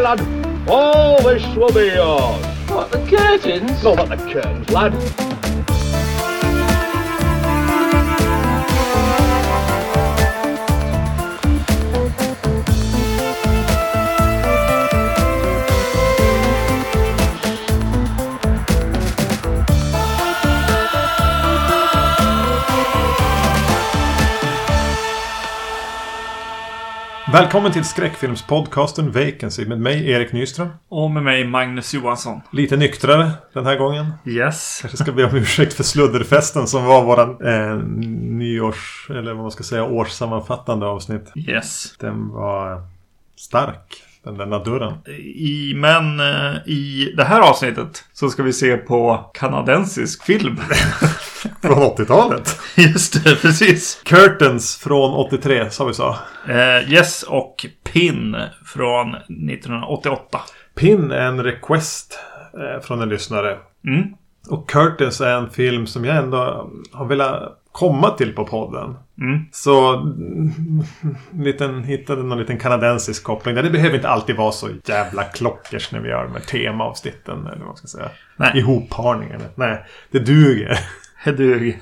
lad. All this will be yours. What, the curtains? No, not the curtains, lad. Välkommen till skräckfilmspodcasten Vacancy med mig Erik Nyström. Och med mig Magnus Johansson. Lite nyktrare den här gången. Yes. Kanske ska be om ursäkt för sludderfesten som var våran eh, nyårs... Eller vad man ska säga årssammanfattande avsnitt. Yes. Den var stark. Den där dörren. I, men eh, i det här avsnittet så ska vi se på kanadensisk film. Från 80-talet. Just det, precis. Curtains från 83 som vi sa. Eh, yes och Pin från 1988. Pin är en request eh, från en lyssnare. Mm. Och Curtains är en film som jag ändå har velat komma till på podden. Mm. Så mm, liten, hittade någon liten kanadensisk koppling. där. Det behöver inte alltid vara så jävla klockers när vi gör här temaavsnitten. Eller vad man ska säga. Nej. Ihopparningen. Nej, det duger. Hedug.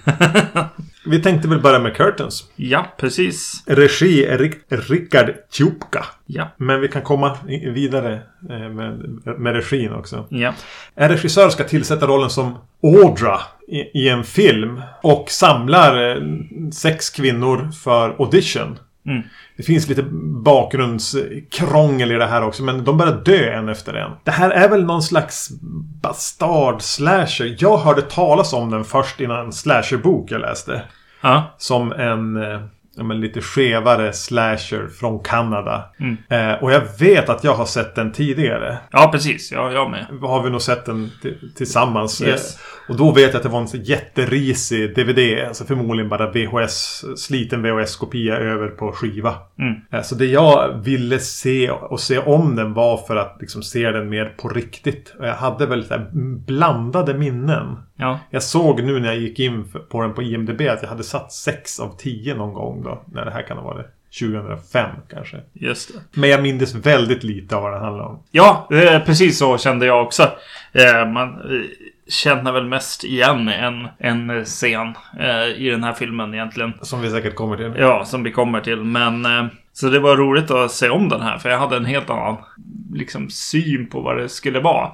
Vi tänkte väl börja med Curtains. ja, precis. Regi är Rickard Tjupka. Ja. Men vi kan komma vidare eh, med, med regin också. Ja. En regissör ska tillsätta rollen som Audra i, i en film och samlar eh, sex kvinnor för audition. Mm. Det finns lite bakgrundskrångel i det här också men de börjar dö en efter en. Det här är väl någon slags bastard-slasher. Jag hörde talas om den först innan en slasherbok jag läste. Ja. Som en eh, ja, men lite skevare slasher från Kanada. Mm. Eh, och jag vet att jag har sett den tidigare ja, precis. Ja, jag med. har vi nog sett den tillsammans. Yes. Eh, Och då vet jag att det var en jätterisig DVD. Alltså förmodligen bara VHS, sliten VHS-kopia över på skiva. Mm. Eh, Så det jag ville se och se om den var för att liksom se den mer på riktigt. Och jag hade väl blandade minnen. Ja. Jag såg nu när jag gick in på den på IMDB att jag hade satt 6 av 10 någon gång då. När det här kan ha varit 2005 kanske. Just det. Men jag minns väldigt lite av vad det handlar om. Ja, eh, precis så kände jag också. Eh, man eh, känner väl mest igen en, en scen i den här filmen egentligen. Som vi säkert kommer till. Ja, som vi kommer till. Men så det var roligt att se om den här. För jag hade en helt annan liksom, syn på vad det skulle vara.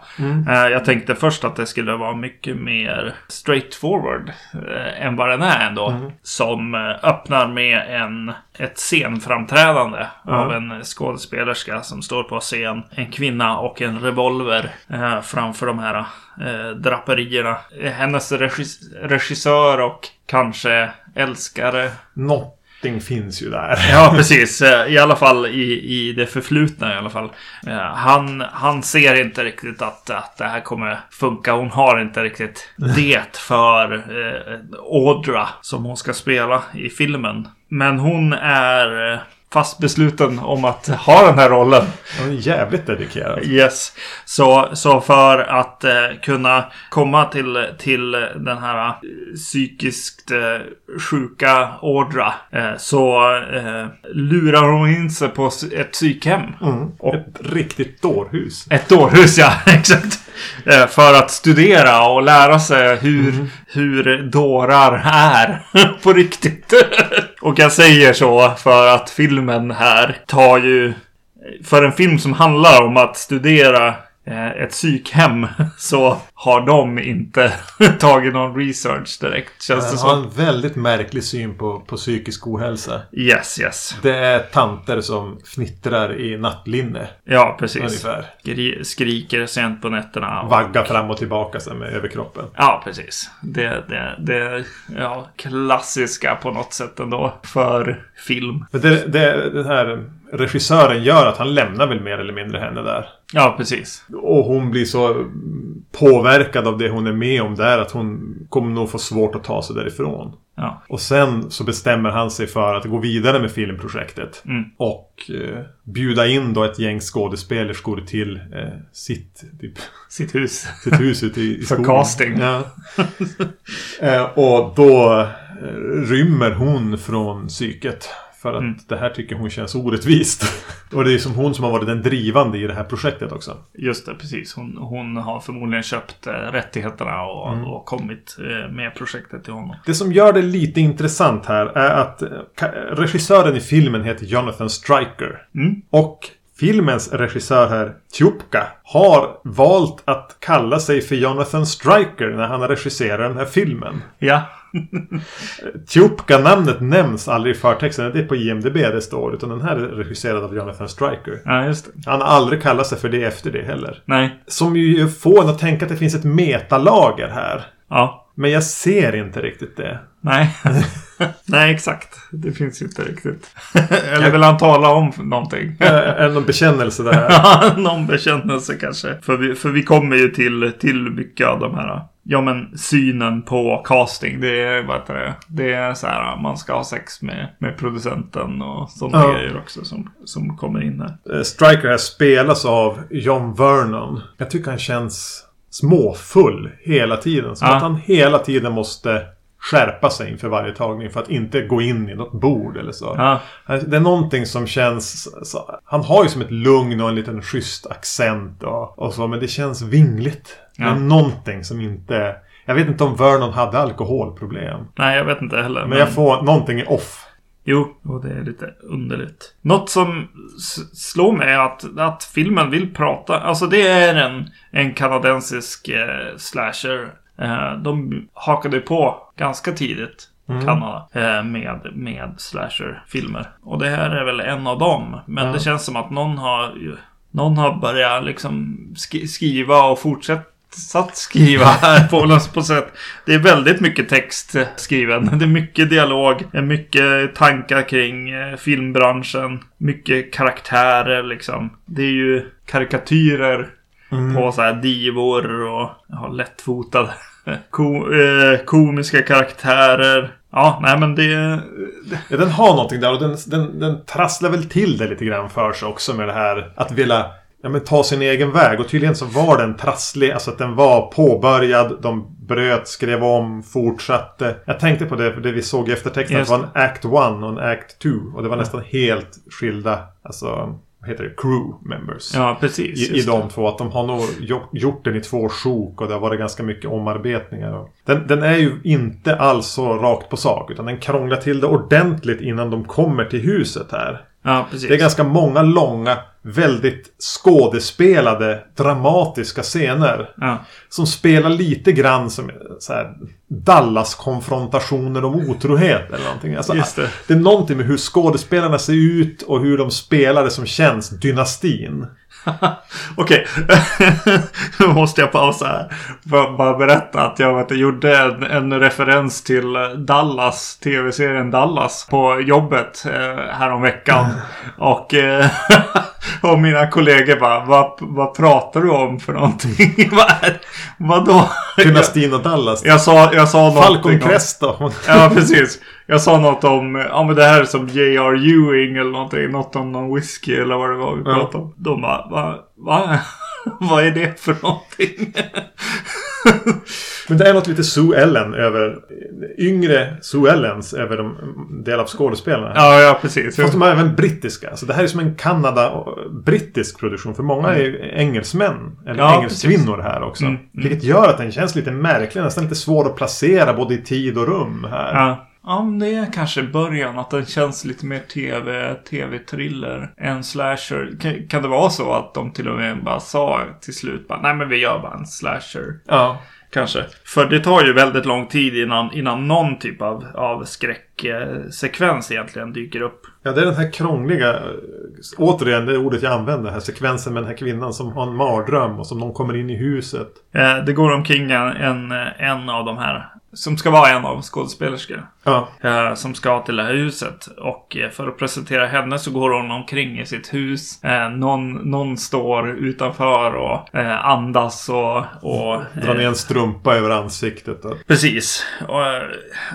Eh, jag tänkte först att det skulle vara mycket mer straightforward eh, än vad den är ändå. Som eh, öppnar med en, ett scenframträdande av en skådespelerska som står på scen. En kvinna och en revolver eh, framför de här eh, draperierna. Hennes regis- regissör och kanske älskare Någonting finns ju där. Ja, precis. Eh, I alla fall i, i det förflutna i alla fall. Eh, Han, han ser inte riktigt att, att det här kommer funka. Hon har inte riktigt det för eh, Audra som hon ska spela i filmen. Men hon är eh, fast besluten om att ha den här rollen. Han är jävligt dedikerad. Yes. Så, så för att eh, kunna komma till, till den här eh, psykiskt eh, sjuka Audra eh, så eh, lurar hon in sig på ett psykhem. Och Ett riktigt dårhus. ett dårhus, ja. Exakt. Eh, för att studera och lära sig hur, hur dårar är på riktigt. och jag säger så för att filmen här tar ju... För en film som handlar om att studera ett psykhem så har de inte tagit någon research direkt. Känns det Han har som. en väldigt märklig syn på, på psykisk ohälsa. Yes, yes. Det är tanter som fnittrar i nattlinne. Ja, precis. Ungefär. Skri- skriker sent på nätterna. och- Vaggar fram och tillbaka sen med överkroppen. Ja, precis. Det, det, det ja, klassiska på något sätt ändå för film. Men det, det, den här regissören gör att han lämnar väl mer eller mindre henne där. Ja, precis. Och hon blir så påverkad av det hon är med om där att hon kommer nog få svårt att ta sig därifrån. Ja. Och sen så bestämmer han sig för att gå vidare med filmprojektet. Mm. Och eh, bjuda in då ett gäng skådespelerskor till eh, sitt, typ, Sitt hus. sitt hus ute i, i För skogen. casting. Ja. eh, och då eh, rymmer hon från psyket. För att Mm. det här tycker hon känns orättvist. och det är som hon som har varit den drivande i det här projektet också. Just det, precis. Hon, hon har förmodligen köpt eh, rättigheterna och, Mm. och kommit eh, med projektet till honom. Det som gör det lite intressant här är att eh, regissören i filmen heter Jonathan Stryker. Mm. Och filmens regissör här, Tjupka, har valt att kalla sig för Jonathan Stryker när han har regisserat den här filmen. Ja. Tjupka-namnet nämns aldrig i förtexten. Det är på IMDB det står. Utan den här är regisserad av Jonathan Stryker. ja, just det. Han har aldrig kallat sig för det efter det heller. Nej. Som ju får en att tänka att det finns ett metalager här. Ja. Men jag ser inte riktigt det. Nej. Nej, exakt. Det finns ju inte riktigt. Eller vill han tala om någonting? Det någon bekännelse där? Ja, någon bekännelse kanske. För vi, för vi kommer ju till, till mycket av de här. Ja men synen på casting. Det är, vad heter det? Det är så här man ska ha sex med, med producenten och sådana Ja. grejer också som, som kommer in här. Eh, Striker här spelas av John Vernon. Jag tycker han känns småfull hela tiden. Som Ja. att han hela tiden måste skärpa sig inför varje tagning för att inte gå in i något bord eller så. Ja, Det är någonting som känns... Så, han har ju som ett lugn och en liten schysst accent och, och så. Men det känns vingligt. Ja. är någonting som inte... Jag vet inte om Vernon hade alkoholproblem. nej jag vet inte heller. Men jag får... Någonting är off. Jo, och det är lite underligt. Något som slår mig är att, att filmen vill prata. Alltså det är en, en kanadensisk eh, slasher. Eh, de hakade på ganska tidigt. Kanada. Eh, med, med slasher-filmer. Och det här är väl en av dem. Men Ja. det känns som att någon har Någon har börjat liksom sk- skriva och fortsätta skriva här på på sätt. Det är väldigt mycket text skriven. Det är mycket dialog. Mycket tankar kring eh, filmbranschen. Mycket karaktärer liksom. Det är ju karikatyrer på så här divor och ja, lättfotade ko, eh, komiska karaktärer. Ja, nej men det... Ja, den har någonting där och den, den, den trasslar väl till det lite grann för sig också med det här att vilja ja, men ta sin egen väg. Och tydligen så var den trasslig, alltså att den var påbörjad, de bröt, skrev om, fortsatte. Jag tänkte på det, för det vi såg i eftertexten, att det var en Act 1 och en Act 2. Och det var nästan helt skilda, alltså, heter det, crew members. Ja, precis. I, I de två. Att de har nog gjort, den i två sjok och det har varit ganska mycket omarbetningar. Den, den är ju inte alls så rakt på sak. Utan den krånglar till det ordentligt innan de kommer till huset här. Ja, precis. Det är ganska många långa, väldigt skådespelade, dramatiska scener. Ja. Som spelar lite grann som Dallas-konfrontationer om otrohet eller någonting. Alltså, det. det är någonting med hur skådespelarna ser ut och hur de spelar det som känns dynastin. Okej, nu måste jag pausa här. Bara, bara berätta att jag vet, gjorde en, en referens till Dallas, tv-serien Dallas på jobbet eh, häromveckan. Och, eh, och mina kollegor bara, vad, vad pratar du om för någonting? vad, vadå? Dynastin och Dallas. Jag sa, jag sa någonting Falcon Crest. Ja, precis. Jag sa något om, ja men det här är som J.R. Ewing eller någonting. Något om någon whisky eller vad det var vi pratade om. De bara, va? va? vad är det för någonting? Men det är något lite Sue Ellen över... Yngre Sue Ellens över de del av skådespelarna. ja, ja precis. Fast de är även brittiska. Så det här är som en Kanada-brittisk produktion. För många är engelsmän. Eller Ja, engelskvinnor här också. Mm, mm. Vilket gör att den känns lite märklig. Nästan lite svår att placera både i tid och rum här. Ja. Ja, men det är kanske början att den känns lite mer tv, tv-thriller än slasher. Kan, kan det vara så att de till och med bara sa till slut bara, nej men vi gör bara en slasher. Ja. Kanske. För det tar ju väldigt lång tid innan, innan någon typ av, av skräcksekvens egentligen dyker upp. Ja, det är den här krångliga... eh, Återigen, det ordet jag använder. Här sekvensen med den här kvinnan som har en mardröm och som någon kommer in i huset. Eh, det går omkring en, en, en av de här, som ska vara en av skådespelerskor. Ja. Eh, som ska till det här huset. Och eh, för att presentera henne så går hon omkring i sitt hus. Eh, någon, någon står utanför och eh, andas och... och Drar ner en strumpa över ansiktet. Och... Precis. Och eh,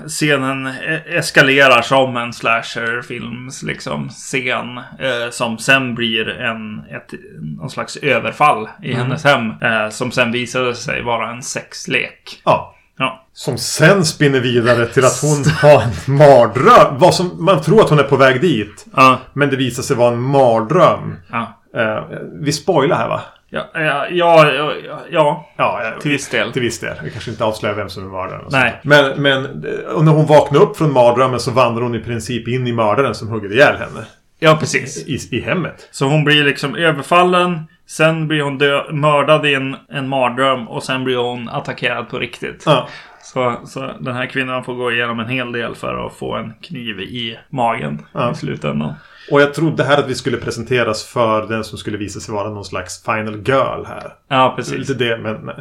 scenen e- eskalerar som en slasherfilms liksom scen. Eh, som sen blir en, ett, någon slags överfall i hennes hem. Eh, som sen visade sig vara en sexlek. Ja. Ja. Som sen spinner vidare till att hon har en mardröm. Vad som, man tror att hon är på väg dit. Ja. Men det visar sig vara en mardröm. Ja. Eh, vi spoilar här va? Ja, ja, ja, ja, ja, Ja, eh, till viss del. till viss del. Vi kanske inte avslöjar vem som är mördaren. Nej. Men, men eh, och när hon vaknar upp från mardrömmen så vandrar hon i princip in i mördaren som hugger ihjäl henne. Ja, precis. I, i hemmet. Så hon blir liksom överfallen. Sen blir hon dö- mördad i en, en mardröm. Och sen blir hon attackerad på riktigt. Ja. Så, så den här kvinnan får gå igenom en hel del för att få en kniv i magen Ja. i slutändan. Och jag trodde här att vi skulle presenteras för den som skulle visa sig vara någon slags final girl här. Ja, precis. Lite det, men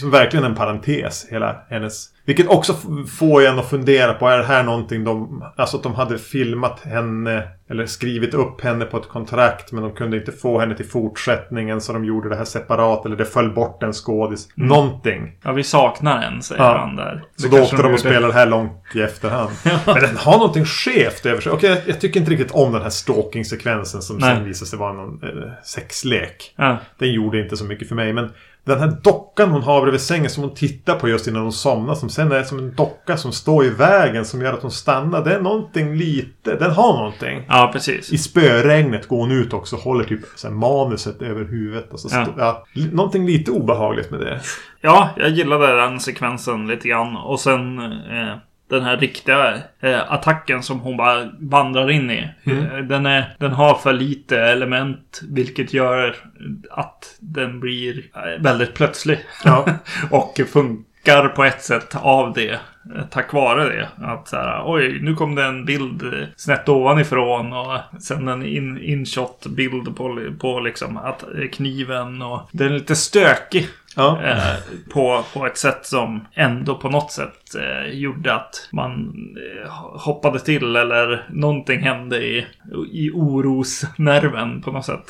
som verkligen en parentes. Hela hennes... Vilket också får en att fundera på, är det här någonting de... Alltså att de hade filmat henne eller skrivit upp henne på ett kontrakt men de kunde inte få henne till fortsättningen så de gjorde det här separat eller det föll bort en skådis. Någonting. Ja, vi saknar en, säger Ja. han där. Så Det då åkte de och spelade det här långt i efterhand. Men den har någonting skevt över sig. Okej, jag, jag tycker inte riktigt om den här stalking-sekvensen som Nej. sen visade sig vara någon eh, sexlek. Ja. Den gjorde inte så mycket för mig. Men den här dockan hon har bredvid sängen som hon tittar på just innan hon somnar. Som sen är som en docka som står i vägen som gör att hon stannar. Det är någonting lite. Den har någonting. ja, precis. I spöregnet går hon ut också och håller typ så manuset över huvudet. Och så Ja. ja, någonting lite obehagligt med det. Ja, jag gillade den sekvensen lite grann. Och sen eh, den här riktiga eh, attacken som hon bara vandrar in i. Eh, Den, är, den har för lite element, vilket gör att den blir eh, väldigt plötslig. Ja. och funkar på ett sätt av det. eh, Tack vare det. Att så här, oj, nu kom det en bild snett ovanifrån och sen en in, inshot bild på, på liksom att kniven och den är lite stökig. Ja. Eh, på, på ett sätt som ändå på något sätt eh, gjorde att man eh, hoppade till eller någonting hände i, i orosnerven på något sätt.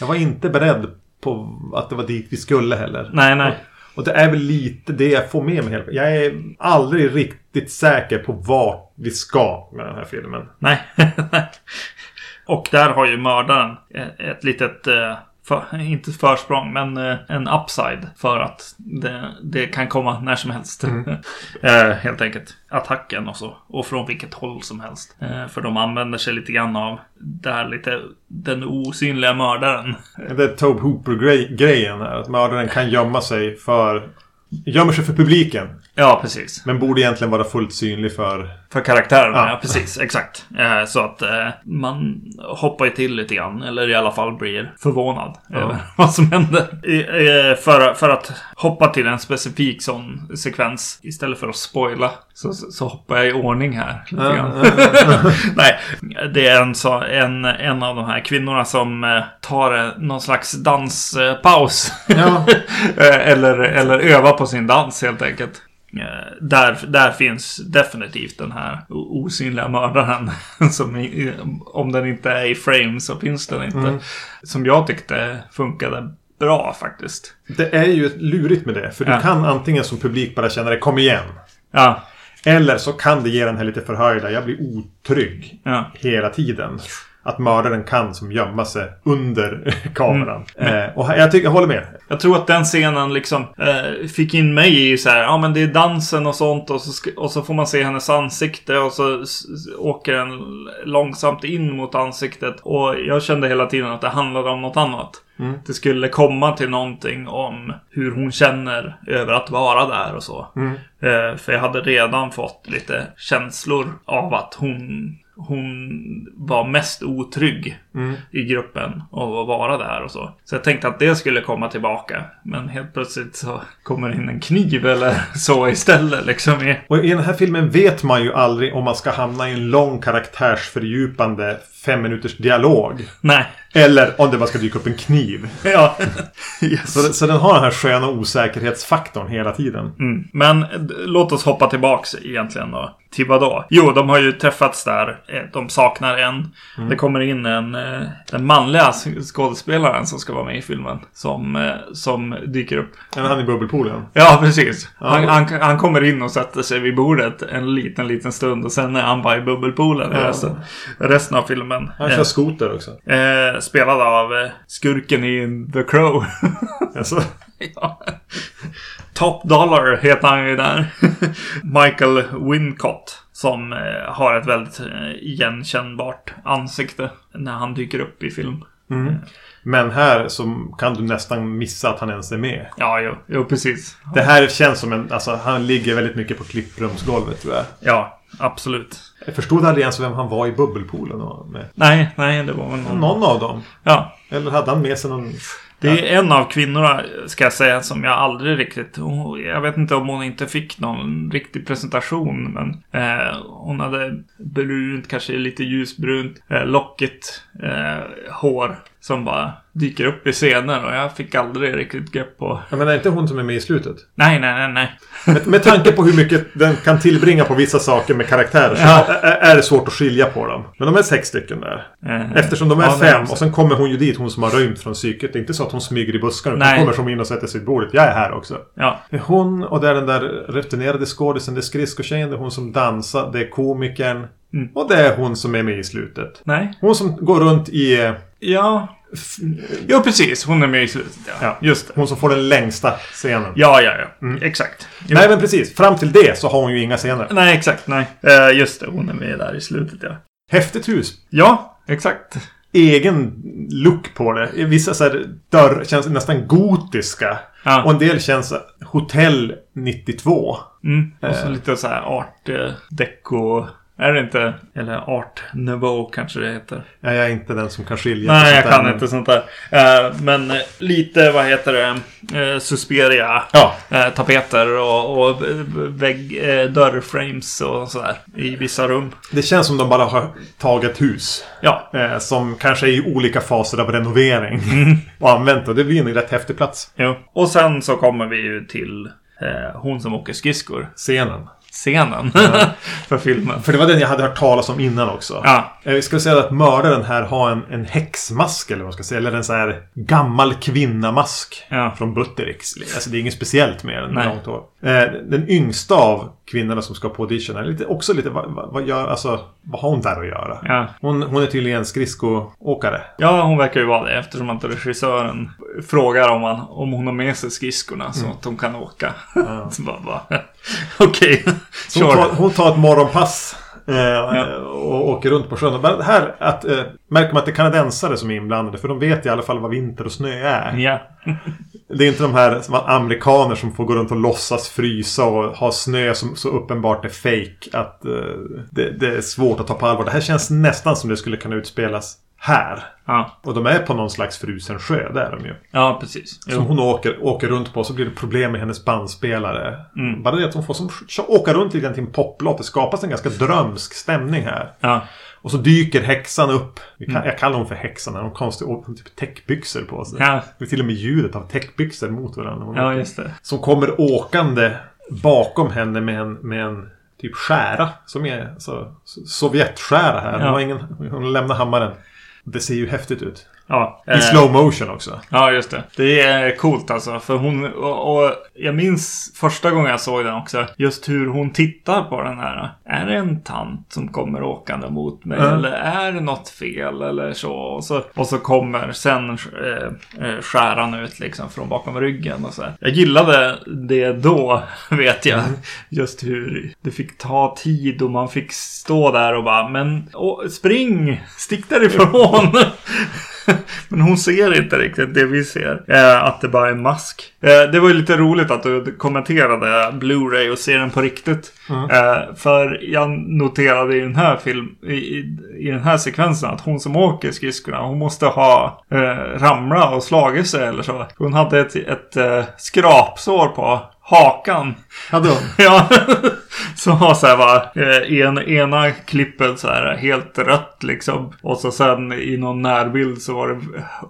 Jag var inte beredd på att det var dit vi skulle heller. Nej, nej. Och det är väl lite det jag får med mig. hela- Jag är aldrig riktigt säker på vart vi ska med den här filmen. Nej. Och där har ju mördaren ett litet, eh, för, inte försprång, men eh, en upside för att det, det kan komma när som helst. eh, helt enkelt. Attacken och så. Och från vilket håll som helst. Eh, för de använder sig lite grann av det här lite, den osynliga mördaren. Det är Tobe Hooper-grejen här. Att mördaren kan gömma sig för... Gömmer sig för publiken. Ja, precis. Men borde egentligen vara fullt synlig för... För karaktärerna, Ja. ja, precis. Exakt. Eh, så att eh, man hoppar ju till lite grann. Eller i alla fall blir förvånad över vad som händer. Eh, för, för att hoppa till en specifik sån sekvens. Istället för att spoila. Så, så hoppar jag i ordning här. Nej, det är en, så, en, en av de här kvinnorna som tar någon slags danspaus. Ja. Eller, eller öva på sin dans helt enkelt. Eh, Där, där finns definitivt den här osynliga mördaren. Som i, om den inte är i frame så finns den inte. Som jag tyckte funkade bra faktiskt. Det är ju lurigt med det. För du Ja. kan antingen som publik bara känna det, kom igen. Ja, Eller så kan det ge den här lite förhöjda, jag blir otrygg ja. hela tiden. Att mördaren kan som gömma sig under kameran. Mm. Eh, och jag, tycker, jag håller med. Jag tror att den scenen liksom eh, fick in mig i så här, ja men det är dansen och sånt och så, och så får man se hennes ansikte och så åker den långsamt in mot ansiktet. Och jag kände hela tiden att det handlade om något annat. Det skulle komma till någonting om hur hon känner över att vara där och så. Eh, för jag hade redan fått lite känslor av att hon hon var mest otrygg i gruppen och att vara där och så. Så jag tänkte att det skulle komma tillbaka. Men helt plötsligt så kommer in en kniv eller så istället liksom. Och i den här filmen vet man ju aldrig om man ska hamna i en lång karaktärsfördjupande fem minuters dialog. nej. Eller om det bara ska dyka upp en kniv. Ja. yes. Så, så den har den här sköna osäkerhetsfaktorn hela tiden. Mm. Men låt oss hoppa tillbaks egentligen då. Till vad då? Jo, de har ju träffats där. Eh, De saknar en. Det kommer in en, eh, den manliga skådespelaren som ska vara med i filmen. Som, eh, som dyker upp. Eller han i bubbelpoolen. Ja, precis. Han, han, han kommer in och sätter sig vid bordet en liten, liten stund och sen är han bara i bubbelpoolen Ja. resten, resten av filmen. Han Eh, kör skoter också. Eh, spelad av eh, skurken i The Crow. Alltså, ja. Top Dollar heter han ju där. Michael Wincott. Som eh, har ett väldigt eh, igenkännbart ansikte när han dyker upp i film. men här så kan du nästan missa att han ens är med. Ja, jo, jo precis. Det här känns som en... Alltså, han ligger väldigt mycket på klipprumsgolvet tror jag. Ja, absolut. Jag förstod aldrig ens vem han var i bubbelpoolen. Med. Nej, nej, det var någon... Någon av dem. Ja, Eller hade han med sig någon... Det är en av kvinnorna, ska jag säga, som jag aldrig riktigt... Jag vet inte om hon inte fick någon riktig presentation, men eh, hon hade brunt, kanske lite ljusbrunt, eh, lockigt eh, hår som bara dyker upp i scener och jag fick aldrig riktigt grepp på... Jag menar inte hon som är med i slutet. Nej, nej, nej, nej. Med, med tanke på hur mycket den kan tillbringa på vissa saker med karaktärer så Ja. är, är det svårt att skilja på dem. Men de är sex stycken där. Eh, Eftersom de är ja, nej, fem och sen kommer hon ju dit, hon som har rymt från psyket. Det är inte så att hon smyger i buskarna. Nej. hon kommer som in och sätter sig vid bordet. Jag är här också. Ja, Det är hon och det är den där rutinerade skådisen. Det är skridskotjejen, det är hon som dansar, det är komikern. Mm. Och det är hon som är med i slutet. nej. Hon som går runt i... eh, Ja. Jo, precis. Hon är med i slutet. Ja, Ja. just det. Hon som får den längsta scenen. Ja, ja, ja. Exakt. Jo. Nej men precis, fram till det så har hon ju inga scener. Nej, exakt. Nej. Eh, just det, hon är med där i slutet, ja. Häftigt hus. Ja, exakt. egen look på det. Vissa så här dörr känns nästan gotiska. Ja. Och en del känns hotell 92. Mm. Och så Eh. lite så här art eh, deco. Är det inte? Eller art nouveau kanske det heter. Ja, jag är inte den som kan skilja. Nej, jag kan men- inte sånt där. Eh, men eh, lite, vad heter det? Eh, Susperia. Ja, tapeter och, och vägg, dörrframes och sådär. I vissa rum. det känns som de bara har tagit hus. Ja. Som kanske är i olika faser av renovering. Mm. och använt. Och det blir en rätt häftig plats. Jo. Och sen så kommer vi ju till hon som åker skridskor. Scenen. Scenen. för filmen. För det var den jag hade hört talas om innan också. Ja. Jag ska säga att mördaren här har en, en häxmask eller vad man ska säga. Eller en så här gammal kvinnamask. Ja. Från Buttericks. Alltså det är inget speciellt med den. Nej. Långt hår. Eh, den yngsta av kvinnorna som ska på audition är lite, också lite... Vad, vad, gör... Alltså, vad har hon där att göra? Ja. Hon, hon är tydligen skridskoåkare. Ja, hon verkar ju vara det eftersom att regissören frågar om, han, om hon har med sig skridskorna så att hon kan åka. bara okej, Så hon, tar, hon tar ett morgonpass. Eh, Och åker runt på sjön. Bara här att, eh, märker man att det är kanadensare som är inblandade. För de vet i alla fall vad vinter och snö är. Ja. Det är inte de här amerikaner som får gå runt och låtsas frysa och ha snö som så uppenbart är fake att eh, det, det är svårt att ta på allvar. Det här känns nästan som det skulle kunna utspelas här. Ja. Och de är på någon slags frusen sjö, det är de ju. ja, precis. Som Jo. hon åker, åker runt på så blir det problem med hennes bandspelare. Mm. Bara det att hon får som, åka runt lite grann till en poplåt. Det skapas en ganska drömsk stämning här. Ja. Och så dyker häxan upp. Kan, Jag kallar hon för häxan. Hon har konstig hon typ täckbyxor på sig. Ja. Det är till och med ljudet av täckbyxor mot varandra. Hon ja, just det. Som kommer åkande bakom henne med en, med en typ skära. Som är alltså, Sovjetskära här. Hon, Ja. har ingen, hon lämnar hammaren. Det ser ju häftigt ut. Ja. I eh, slow motion också. Ja, just det. Det är coolt alltså. För hon, och, och jag minns första gången jag såg den också. Just hur hon tittar på den här. Är det en tant som kommer åkande mot mig? Ja. Eller är det något fel? Eller så. Och så, och så kommer sen eh, eh, skäran ut liksom från bakom ryggen. Och så. Jag gillade det då, vet jag. Just hur det fick ta tid och man fick stå där och bara Men åh, spring! Stick därifrån! Men hon ser inte riktigt det vi ser. Eh, att det bara är en mask. Eh, det var ju lite roligt att du kommenterade Blu-ray och ser den på riktigt. Eh, för jag noterade i den här film, i, i, i den här sekvensen att hon som åker skridskorna, hon måste ha eh, ramlat och slagit sig eller så. Hon hade ett, ett eh, skrapsår på hakan. Hade hon? Ja, som har så här va, eh, en, ena klippet så här helt rött liksom. Och så sen i någon närbild så var det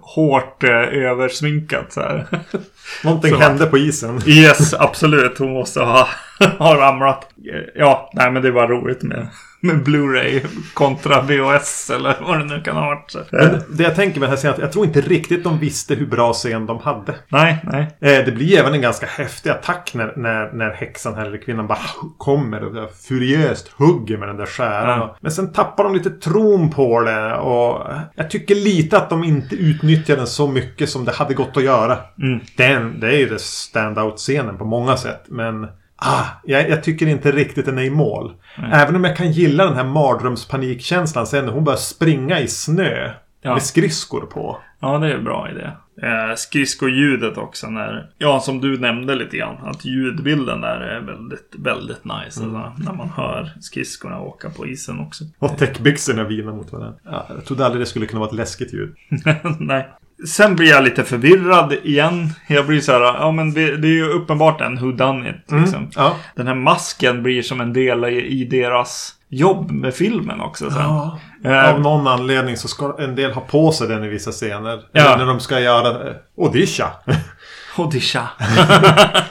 hårt eh, översminkat så här. Någonting Så. hände på isen. Yes, absolut. Hon måste ha har ramlat. Ja, nej men det var roligt med, med Blu-ray kontra VHS eller vad det nu kan ha varit. Men det jag tänker med den här scenen, jag tror inte riktigt de visste hur bra scen de hade. Nej, nej. Eh, Det blir även en ganska häftig attack när, när, när häxan här, eller kvinnan bara kommer och furiöst hugger med den där skäran. Ja. Men sen tappar de lite tron på det och jag tycker lite att de inte utnyttjar den så mycket som det hade gått att göra. Mm. Den, det är ju det standout-scenen på många sätt. Men ah, jag, jag tycker inte riktigt den är i mål. Även om jag kan gilla den här mardrömspanikkänslan sen när hon börjar springa i snö. Ja. Med skridskor på. Ja, det är en bra idé. Eh, skridskoljudet också när... Ja, som du nämnde lite grann. Att ljudbilden där är väldigt, väldigt nice. Alltså, när man hör skridskorna åka på isen också. Och täckbyxorna vina mot varandra. Ja, jag trodde aldrig det skulle kunna vara ett läskigt ljud. Nej. Sen blir jag lite förvirrad igen. Jag blir så här, ja men det, är ju uppenbart en who done it. Liksom. Ja. Den här masken blir som en del i, deras jobb med filmen också sen. Ja. Eh, Av någon anledning så ska en del ha på sig den i vissa scener. Ja. Eller när de ska göra eh, Odisha. Odisha.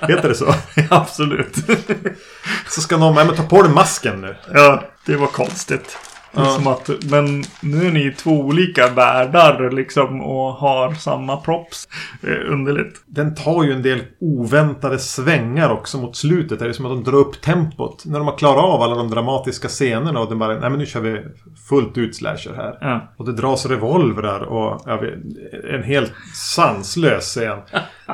Heter det så? Absolut. Så ska någon, nej men ta på dig masken nu. ja, det var konstigt. Det är Ja. Som att, men nu är ni i två olika världar liksom och har samma props. Underligt. Den tar ju en del oväntade svängar också mot slutet. Det är som att de drar upp tempot. När de har klarat av alla de dramatiska scenerna och den bara, nej men nu kör vi fullt ut slasher här. Ja. Och det dras revolvrar och vet, en helt sanslös scen.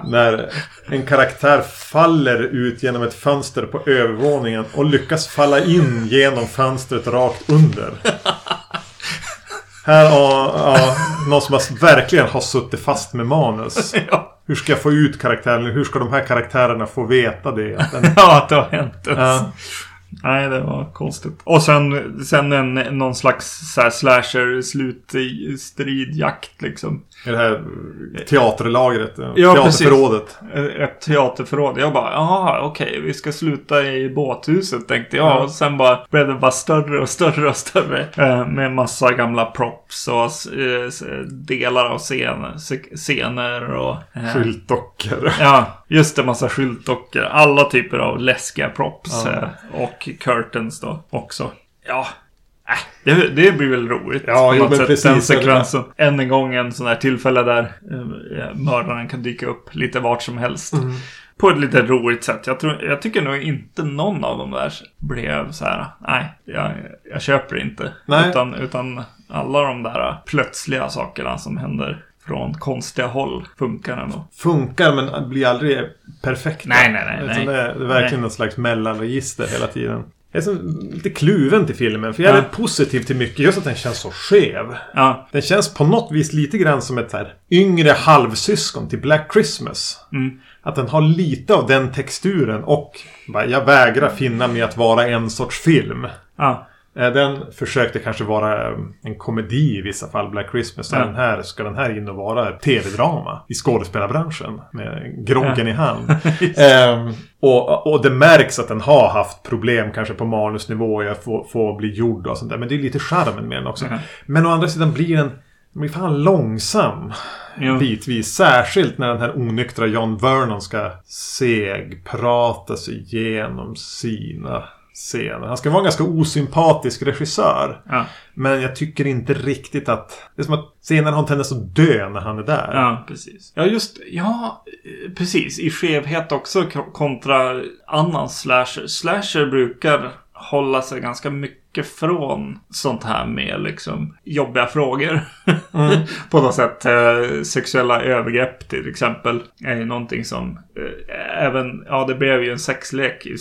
när en karaktär faller ut genom ett fönster på övervåningen och lyckas falla in genom fönstret rakt under. Här har ja, någon som har, verkligen har suttit fast med manus. Ja. Hur ska jag få ut karaktären? Hur ska de här karaktärerna få veta det? Att den, ja, att det har hänt. Ja. Nej, det var konstigt. Och sen, sen en, någon slags så här slasher slutstridjakt liksom. I det här teaterlagret. Ja, teaterförrådet. Ett teaterförråd. Jag bara, jaha, okej, vi ska sluta i båthuset tänkte jag. Ja. Och sen bara blev det bara större och större och större. Eh, med massa gamla props och eh, delar av scener, scener och... eh, Skyltdockor. Ja, just det. Massa skyltdockor. Alla typer av läskiga props. Ja. eh, Och curtains då också. Ja. Äh, det, det blir väl roligt. Ja, jo, men sätt, precis, Den sekvensen. Än en gång en sån här tillfälle där eh, mördaren kan dyka upp lite vart som helst. Mm. På ett lite roligt sätt. Jag, tror, jag tycker nog inte någon av dem där blev så här. Nej, jag, jag köper inte. Nej. Utan, utan alla de där plötsliga sakerna som händer från konstiga håll funkar ändå. Funkar men blir aldrig perfekt. Nej, nej, nej, nej. Det är, det är verkligen Nej. något slags mellanregister hela tiden. Jag är så lite kluven till filmen. För jag är Ja. positiv till mycket. Just att den känns så skev. Ja, Den känns på något vis lite grann som ett här yngre halvsyskon till Black Christmas. Mm. Att den har lite av den texturen och bara, jag vägrar finna mig att vara en sorts film. ja. Eh, Den försökte kanske vara eh, en komedi i vissa fall, Black Christmas. Ja. den här, ska den här in och vara tv-drama i skådespelarbranschen. Med groggen i hand. Ehm, och, och det märks att den har haft problem kanske på manusnivå. Jag får, får bli gjord och sånt där. Men det är lite charmen med den också. Mhm. Men å andra sidan blir den den blir fan långsam. Jo. Bitvis. Särskilt när den här onyktra John Vernon ska segprata sig igenom sina scener. Han ska vara en ganska osympatisk regissör. Ja, Men jag tycker inte riktigt att... Det är som att scenen har en tendens att dö när han är där. ja, precis. Ja, just Ja, eh, precis. I skevhet också kontra annan slasher. Slasher brukar hålla sig ganska mycket från sånt här med liksom jobbiga frågor. Mm. På något sätt. Eh, sexuella övergrepp till exempel. Är ju någonting som eh, även, ja det blev ju en sexlek i,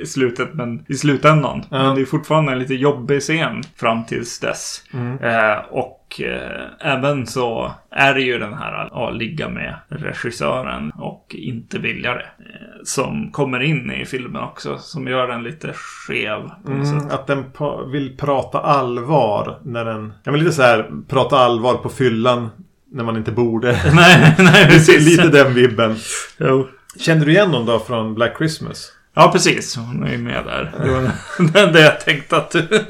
i slutet men i slutändan. Ja. Men det är fortfarande en lite jobbig scen fram tills dess. Mm. Eh, och eh, även så är det ju den här att ligga med regissören och inte vilja det. Eh, som kommer in i filmen också. Som gör den lite skev Mm, att den vill prata allvar när den... Ja, men lite så här, prata allvar på fyllan när man inte borde. nej, nej, precis. lite den vibben. Jo. Kände du igen någon då från Black Christmas? Ja, precis. Hon är ju med där. Det var det jag tänkte att du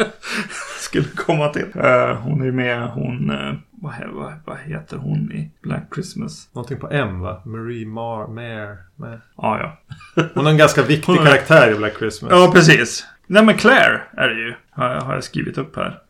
skulle komma till. Eh, hon är med, hon... eh, vad, vad, vad heter hon i Black Christmas? Någonting på M va? Marie Mar... Mare... Mare. Ja, ja. Hon är en ganska viktig karaktär i Black Christmas. Ja, precis. Nej, men Claire är det ju. Har jag, har jag skrivit upp här.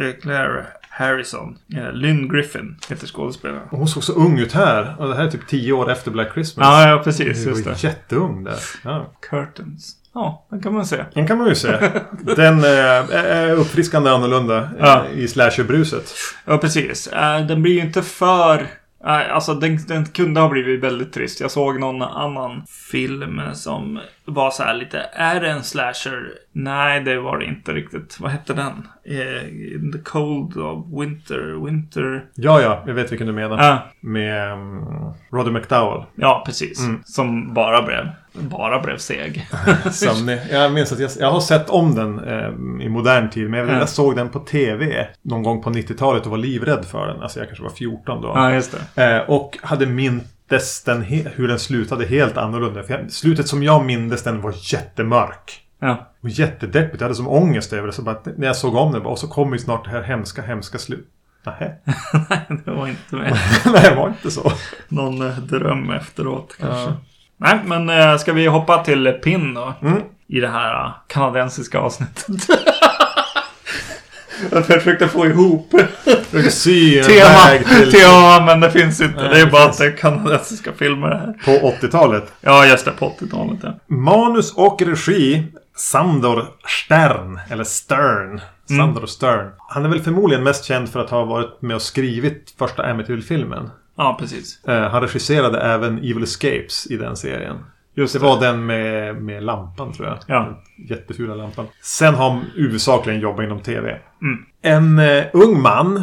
Eh, Claire Harrison. Eh, Lynn Griffin heter skådespelaren. Hon såg så ung ut här. Och det här är typ tio år efter Black Christmas. Ja, ja, precis. Hon var jätteung där. Ja. Curtains. Ja, det kan man se. Den kan man ju se. Den eh, är uppfriskande annorlunda eh, Ja. i slasherbruset. Ja, precis. Eh, den blir ju inte för... Nej, alltså den, den kunde ha blivit väldigt trist. Jag såg någon annan film som var så här lite, är det en slasher? Nej, det var det inte riktigt. Vad hette den? Eh, In the cold of winter, winter... Ja, ja. Jag vet vilken du menar. Ja, Med um, Roddy McDowell. ja precis. Som bara blev, bara blev seg. Sömnig. Jag minns att jag, jag har sett om den eh, i modern tid. Men jag, Ja. jag såg den på TV någon gång på 90-talet och var livrädd för den. Alltså jag kanske var 14 då. ja, just det. Eh, och hade mindes den hur den slutade helt annorlunda. För jag, slutet som jag mindes den var jättemörk. Ja. Och jättedeppigt. Jag hade som ångest över det. Så bara, när jag såg om den. Och så kommer ju snart det här hemska, hemska slut. Nähä. Nej, det var inte med. Nej, det var inte så. Någon eh, dröm efteråt kanske. Ja. Nej, men eh, ska vi hoppa till PIN då? Mm. I det här eh, kanadensiska avsnittet. Jag försökte få ihop Försöker sy tema, till tema, men det finns inte. Nej, det är det bara finns. att det är kanadensiska filmer här. på 80-talet. Ja, just det. På 80-talet ja. Manus och regi Sandor Stern. Eller Stern. Sandor Stern. Han är väl förmodligen mest känd för att ha varit med och skrivit första Amityville-filmen. Ja, precis. Eh, han regisserade även Evil Escapes i den serien. Just Det det. var den med, med lampan tror jag. Ja. Den Jättefula lampan. Sen har han huvudsakligen jobbat inom TV. Mm. En eh, ung man.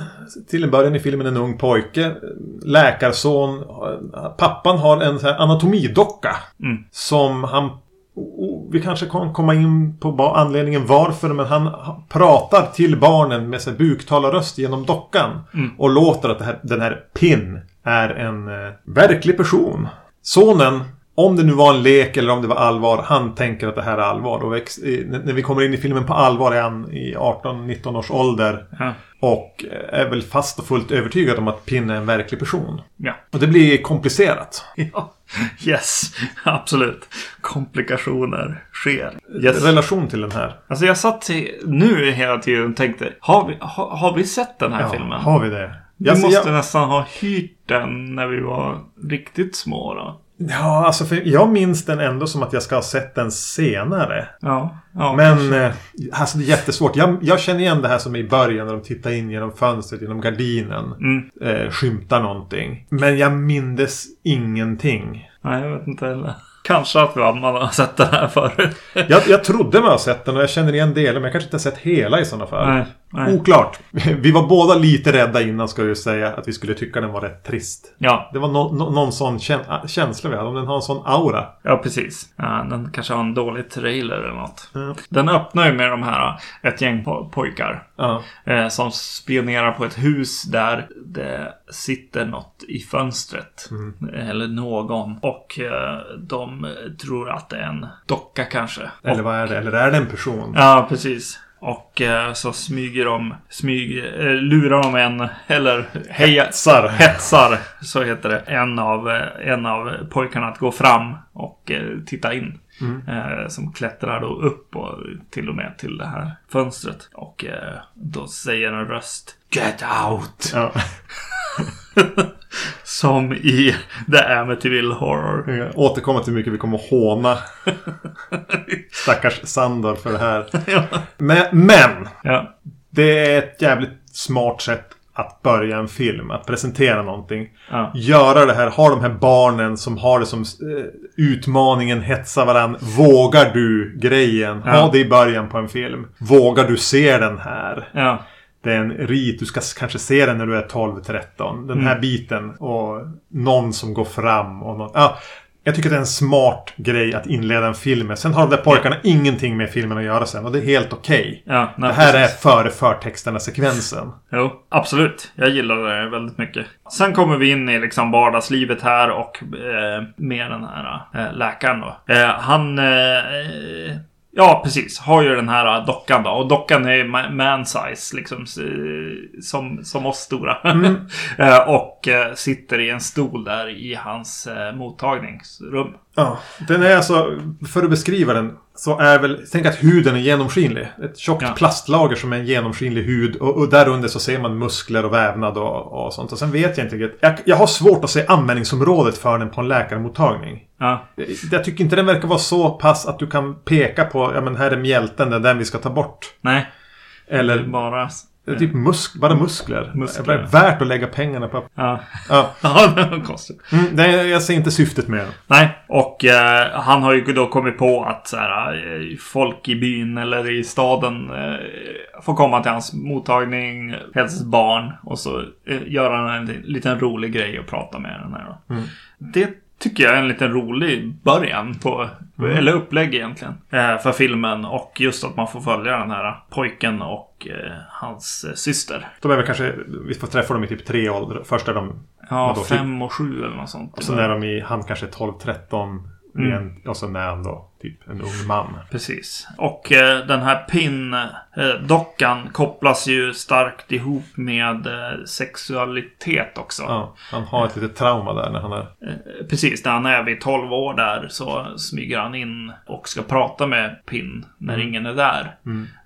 Till en början i filmen en ung pojke. Läkarson. eh, Pappan har en så här anatomidocka. Mm. Som han... o- o- Vi kanske kan komma in på anledningen varför. Men han pratar till barnen med buktalarröst genom dockan. Mm. Och låter att här, den här Pin är en eh, verklig person. Sonen, om det nu var en lek eller om det var allvar, han tänker att det här är allvar. Och när vi kommer in i filmen på allvar är han i 18-19 års ålder. Ja. Och eh, är väl fast och fullt övertygad om att Pin är en verklig person. Ja. Och det blir komplicerat. ja. Yes, absolut. Komplikationer sker. Yes. Relation till den här. Alltså jag satt nu hela tiden och tänkte, har vi, har, har vi sett den här filmen? har vi det? Vi Jag- måste jag- nästan ha hyrt den när vi var riktigt små då. Ja, alltså för jag minns den ändå som att jag ska ha sett den senare. Ja, ja Men kanske. eh, alltså det är jättesvårt. Jag, jag känner igen det här som i början när de tittar in genom fönstret, genom gardinen. Mm. Eh, skymtar någonting. Men jag mindes ingenting. Nej, jag vet inte heller. Kanske att man har sett den här förut. Jag, jag trodde mig ha sett den och jag känner igen delar men jag kanske inte har sett hela i sådana fall. Nej, nej. Oklart. Vi var båda lite rädda innan ska jag ju säga att vi skulle tycka den var rätt trist. Ja, Det var no, no, någon sån kän- känsla vi hade. Om den har en sån aura. ja precis. Ja, den kanske har en dålig trailer eller något. Ja. Den öppnar ju med de här, ett gäng po- pojkar. Ja. Eh, som spionerar på ett hus där det sitter något i fönstret. Eller någon. Och eh, de tror att det är en docka kanske. Eller vad är det? Eller är det en person? Ja, precis. Och eh, så smyger de, smyg, eh, lurar de en, eller heja, Hetsar. hetsar, så heter det, en av, eh, en av pojkarna att gå fram och eh, titta in. Eh, som klättrar då upp och till och med till det här fönstret. Och då säger en röst Get out! Ja. Som i The Amityville Horror. Jag återkommer till hur mycket vi kommer att håna stackars Sandor för det här. Men, men Ja, det är ett jävligt smart sätt att börja en film. Att presentera någonting. ja, Göra det här, ha de här barnen som har det som eh, utmaningen, hetsa varann. Vågar du grejen? Ja. Ha det i början på en film. Vågar du se den här? ja. Det är en rit, du ska kanske se den när du är 12-13. Den här biten och någon som går fram och någon, ja, Jag tycker det är en smart grej att inleda en film med. Sen har de där pojkarna ingenting med filmen att göra sen och det är helt okej. Ja, nej, det här precis. är före förtexterna-sekvensen. Jo, absolut. Jag gillar det väldigt mycket. Sen kommer vi in i liksom vardagslivet här och eh, med den här eh, läkaren då. Eh, han... Eh, Ja, precis. Har ju den här äh, dockan då. Och dockan är ma- man-size, liksom. Som, som oss stora. Eh, och eh, sitter i en stol där i hans eh, mottagningsrum. Ja, den är alltså, för att beskriva den, så är väl, tänk att huden är genomskinlig. Ett tjockt Ja. plastlager som är en genomskinlig hud. Och, och där under så ser man muskler och vävnad och, och sånt. Och sen vet jag inte riktigt. Jag, jag har svårt att se användningsområdet för den på en läkarmottagning. Ja, Jag- Jag tycker inte den verkar vara så pass att du kan peka på, ja men här är mjälten, det är den vi ska ta bort. nej. Eller Bara... det är typ musk, bara muskler. Muskler. Det är värt att lägga pengarna på. Ja. Ja. ja, det var konstigt. Mm, det, jag ser inte syftet med den. Nej, och eh, han har ju då kommit på att så här, eh, folk i byn eller i staden eh, får komma till hans mottagning, helst barn. Och så eh, gör han en liten rolig grej och prata med den här. Då. Det tycker jag är en liten rolig början på, eller upplägg egentligen, eh, för filmen. Och just att man får följa den här pojken och eh, hans eh, syster. De är väl kanske, vi får träffa dem i typ tre åldrar. Först är de, Ja, typ- fem och sju eller något sånt. och sen är de i, han kanske är 12-13. Mm. Och sen är han då typ en ung man. Precis. Och eh, den här PIN-dockan kopplas ju starkt ihop med eh, sexualitet också. Ja, han har ett litet trauma där när han är... Eh, precis, när han är vid 12 år där så smyger han in och ska prata med PIN när ingen är där.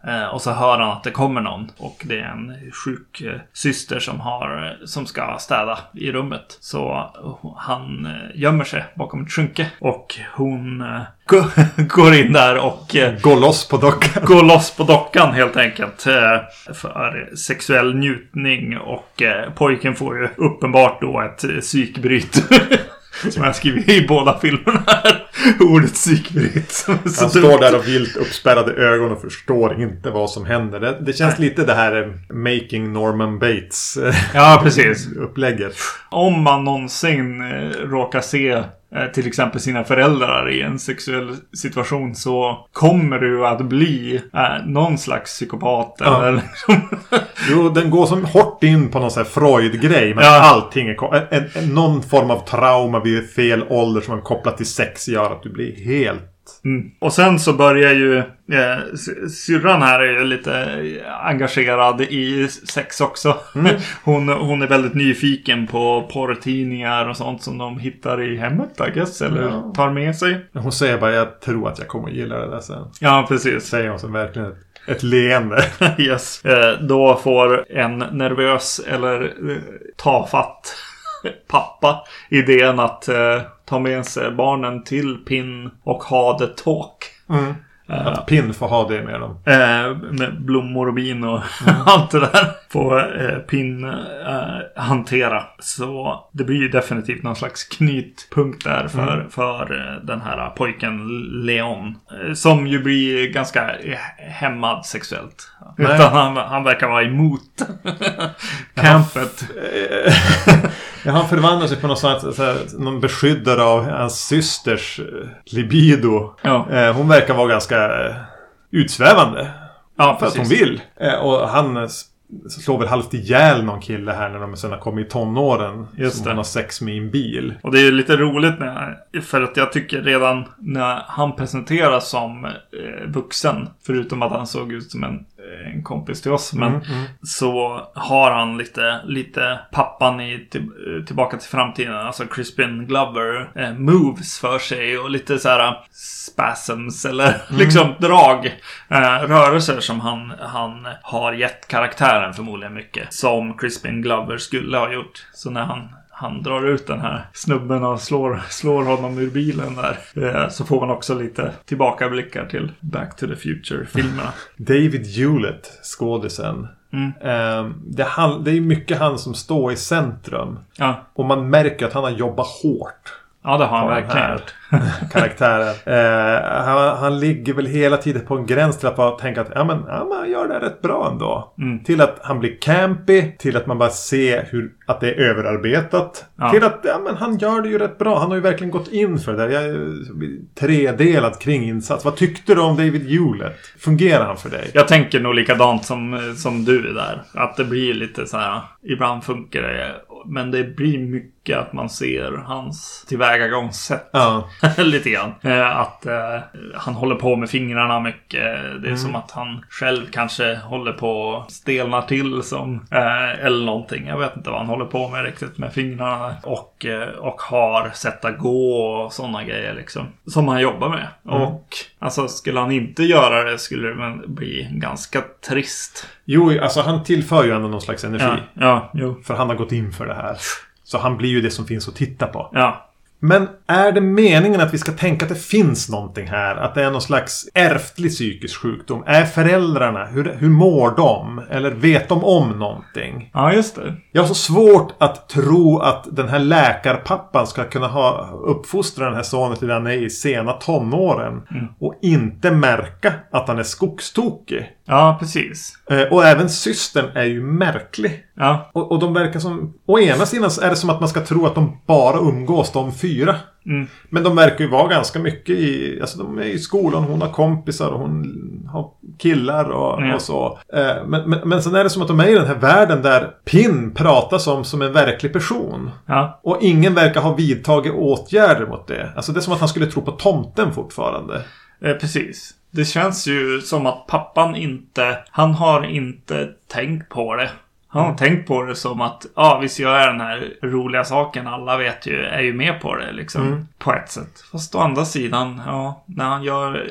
Eh, och så hör han att det kommer någon och det är en sjuk eh, syster som, har, som ska städa i rummet. Så eh, han eh, gömmer sig bakom ett skynke och hon eh, går- går in där och eh, Gå loss på dockan. gå loss på dockan helt enkelt. eh, För sexuell njutning och eh, pojken får ju uppenbart då ett psykbryt. Som jag skriver i båda filmerna här. Ordet psykbryt. Han står där och vilt uppspärrade ögon och förstår inte vad som händer. Det, det känns lite det här Making Norman Bates Ja, precis. upplägget. Om man någonsin råkar se till exempel sina föräldrar i en sexuell situation så kommer du att bli eh, någon slags psykopat. Ja. Eller liksom, Jo, den går som hårt in på någon sån här Freud-grej. Men Ja. allting är... En, en, någon form av trauma vid fel ålder som är kopplat till sex gör att du blir helt... Mm. Och sen så börjar ju eh, sy- syrran här är ju lite engagerad i sex också. Hon, hon är väldigt nyfiken på porrtidningar och sånt som de hittar i hemmet, I guess, eller Ja. tar med sig. Hon säger bara jag tror att jag kommer gilla det där sen. Ja, precis. Säger hon som verkligen ett, ett leende. yes. Eh, då får en nervös eller eh, tafatt pappa idén att eh, ta med sig barnen till PIN och ha the talk. Mm. Att Pinn får ha det med dem. Eh, med blommor och bin och allt det där. Får eh, Pin eh, hantera. Så det blir ju definitivt någon slags knytpunkt där för, för eh, den här pojken Leon. Eh, som ju blir ganska eh, hämmad sexuellt. Nej. Utan han, han verkar vara emot campet. Ja, han förvandlar sig på något sätt, så här, någon beskyddare av hans systers eh, libido. Ja. Eh, hon verkar vara ganska eh, utsvävande. Ja, För att hon precis. vill. Eh, och han eh, slår väl halvt ihjäl någon kille här när de sen har kommit i tonåren. Just som det. hon har sex med i en bil. Och det är lite roligt när, för att jag tycker redan när han presenteras som eh, vuxen, förutom att han såg ut som en, en kompis till oss, men så har han lite, lite pappan i till, Tillbaka till framtiden, alltså Crispin Glover, eh, moves för sig och lite så här spasms eller liksom drag. Eh, rörelser som han, han har gett karaktären förmodligen mycket. Som Crispin Glover skulle ha gjort. Så när han han drar ut den här snubben och slår, slår honom ur bilen där. Eh, Så får man också lite tillbakablickar till Back to the Future-filmerna. David Hewlett, skådisen. Mm. Eh, det, han, det är mycket han som står i centrum. Ja, Och man märker att han har jobbat hårt. Ja det har han verkligen gjort. karaktären. Eh, han, han ligger väl hela tiden på en gräns till att bara tänka att ja, men, ja, men han gör det här rätt bra ändå. Mm. Till att han blir campy. Till att man bara ser hur, att det är överarbetat. Ja. Till att ja, men han gör det ju rätt bra. Han har ju verkligen gått in för det där. Jag tredelad kring insats. Vad tyckte du om David Hewlett? Fungerar han för dig? Jag tänker nog likadant som, som du där. Att det blir lite så här. Ibland funkar det. Men det blir mycket mycket att man ser hans tillvägagångssätt. Ja. Lite grann. Eh, att eh, han håller på med fingrarna mycket. Det är Mm. som att han själv kanske håller på att stelna till som... Eh, eller någonting. Jag vet inte vad han håller på med riktigt med fingrarna. Och, eh, och har sätta gå och sådana grejer liksom. Som han jobbar med. Mm. Och alltså skulle han inte göra det skulle det bli ganska trist. Jo, alltså han tillför ju ändå någon slags energi. Ja, ja, jo. För han har gått in för det här. Så han blir ju det som finns att titta på. Ja, Men är det meningen att vi ska tänka att det finns någonting här? Att det är någon slags ärftlig psykisk sjukdom? Är föräldrarna, hur, hur mår de? Eller vet de om någonting? ja just det. Jag har så svårt att tro att den här läkarpappan ska kunna ha uppfostra den här sonen till han är i sena tonåren. Och inte märka att han är skogstokig. Ja, precis. Eh, Och även systern är ju märklig. Ja, Och, och de verkar som... Å ena sidan är det som att man ska tro att de bara umgås de fyra. Mm. Men de verkar ju vara ganska mycket i... Alltså de är i skolan, hon har kompisar och hon har killar och, Ja. och så. Eh, Men, men, men sen är det som att de är i den här världen där Pin pratas om som en verklig person. ja, Och ingen verkar ha vidtagit åtgärder mot det. Alltså det är som att han skulle tro på tomten fortfarande. eh, precis. Det känns ju som att pappan inte... Han har inte tänkt på det. Han har tänkt på det som att, ja visst gör jag den här roliga saken. Alla vet ju, är ju med på det liksom. På ett sätt. Fast å andra sidan, ja, när han gör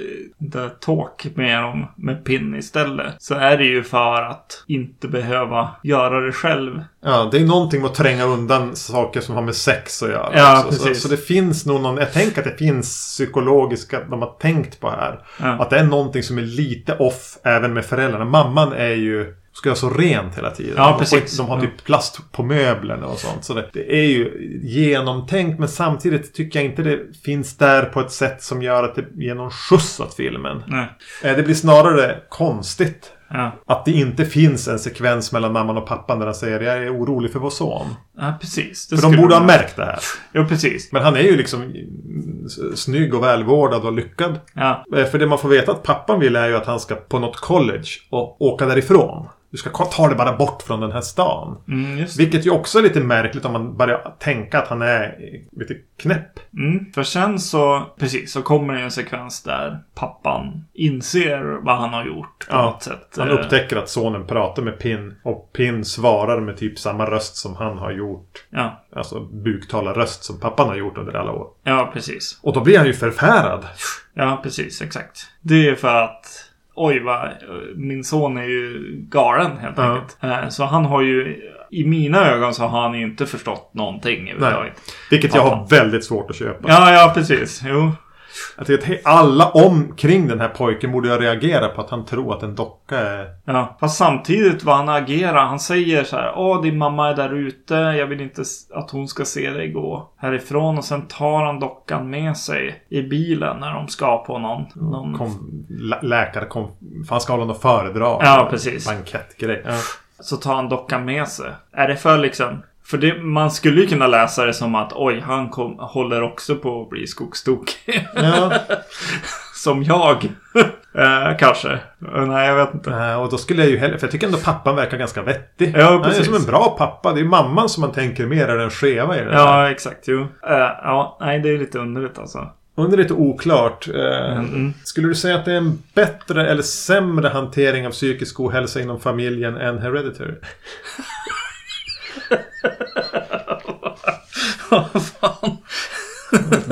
the talk med dem med pin istället. Så är det ju för att inte behöva göra det själv. Ja, det är någonting med att tränga undan saker som har med sex att göra. Ja, också. så, precis. så det finns nog någon... Jag tänker att det finns psykologiska... De har tänkt på här. Ja. Att det är någonting som är lite off även med föräldrarna. Mamman är ju... Ska göra så rent hela tiden. Ja, precis. de har typ plast på möblerna och sånt. Så det, det är ju genomtänkt. Men samtidigt tycker jag inte det finns där på ett sätt som gör att det ger någon skjuts åt filmen. Nej. Eh, Det blir snarare konstigt. Ja. Att det inte finns en sekvens mellan mamman och pappan där han säger jag är orolig för vår son. ja, precis. Det För de borde ha märkt det här. Jo, precis. Men han är ju liksom snygg och välvårdad och lyckad. Ja, Eh, För det man får veta att pappan vill är ju att han ska på något college och åka därifrån. Du ska ta det bara bort från den här stan. mm. Vilket ju också är lite märkligt om man börjar tänka att han är lite knäpp. Mm, för sen så, precis, så kommer det en sekvens där pappan inser vad han har gjort på Ja, något sätt. Han Eh, upptäcker att sonen pratar med Pin och Pin svarar med typ samma röst som han har gjort. Ja, Alltså buktalarröst som pappan har gjort under alla år. ja, precis. Och då blir han ju förfärad. Ja, precis, exakt. Det är för att Oj, vad, min son är ju galen helt Ja. enkelt. Eh, Så han har ju, i mina ögon så har han ju inte förstått någonting överhuvudtaget. Vilket jag har väldigt svårt att köpa. Ja, ja, precis. Jo. Jag tycker att alla omkring den här pojken borde ju reagera på att han tror att en docka är... Ja, fast samtidigt vad han agerar. Han säger så här. Åh, din mamma är där ute. Jag vill inte att hon ska se dig gå härifrån. Och sen tar han dockan med sig i bilen när de ska på någon... någon... Kom, lä- läkare kom... Han ska hålla något föredrag. Ja, precis. Bankettgrej. Ja. Så tar han dockan med sig. Är det för liksom... För det, man skulle ju kunna läsa det som att oj, han kom, håller också på att bli skogstokig. ja. som jag. eh, kanske. Eh, Nej, jag vet inte. Eh, Och då skulle jag ju hellre... För jag tycker ändå pappan verkar ganska vettig. Ja, Han är precis. som en bra pappa. Det är ju mamman som man tänker mer är den skeva i det där. Ja, exakt. Jo. Eh, ja, nej, det är lite underligt alltså. Under lite oklart. Eh, Mm. Skulle du säga att det är en bättre eller sämre hantering av psykisk ohälsa inom familjen än Hereditary?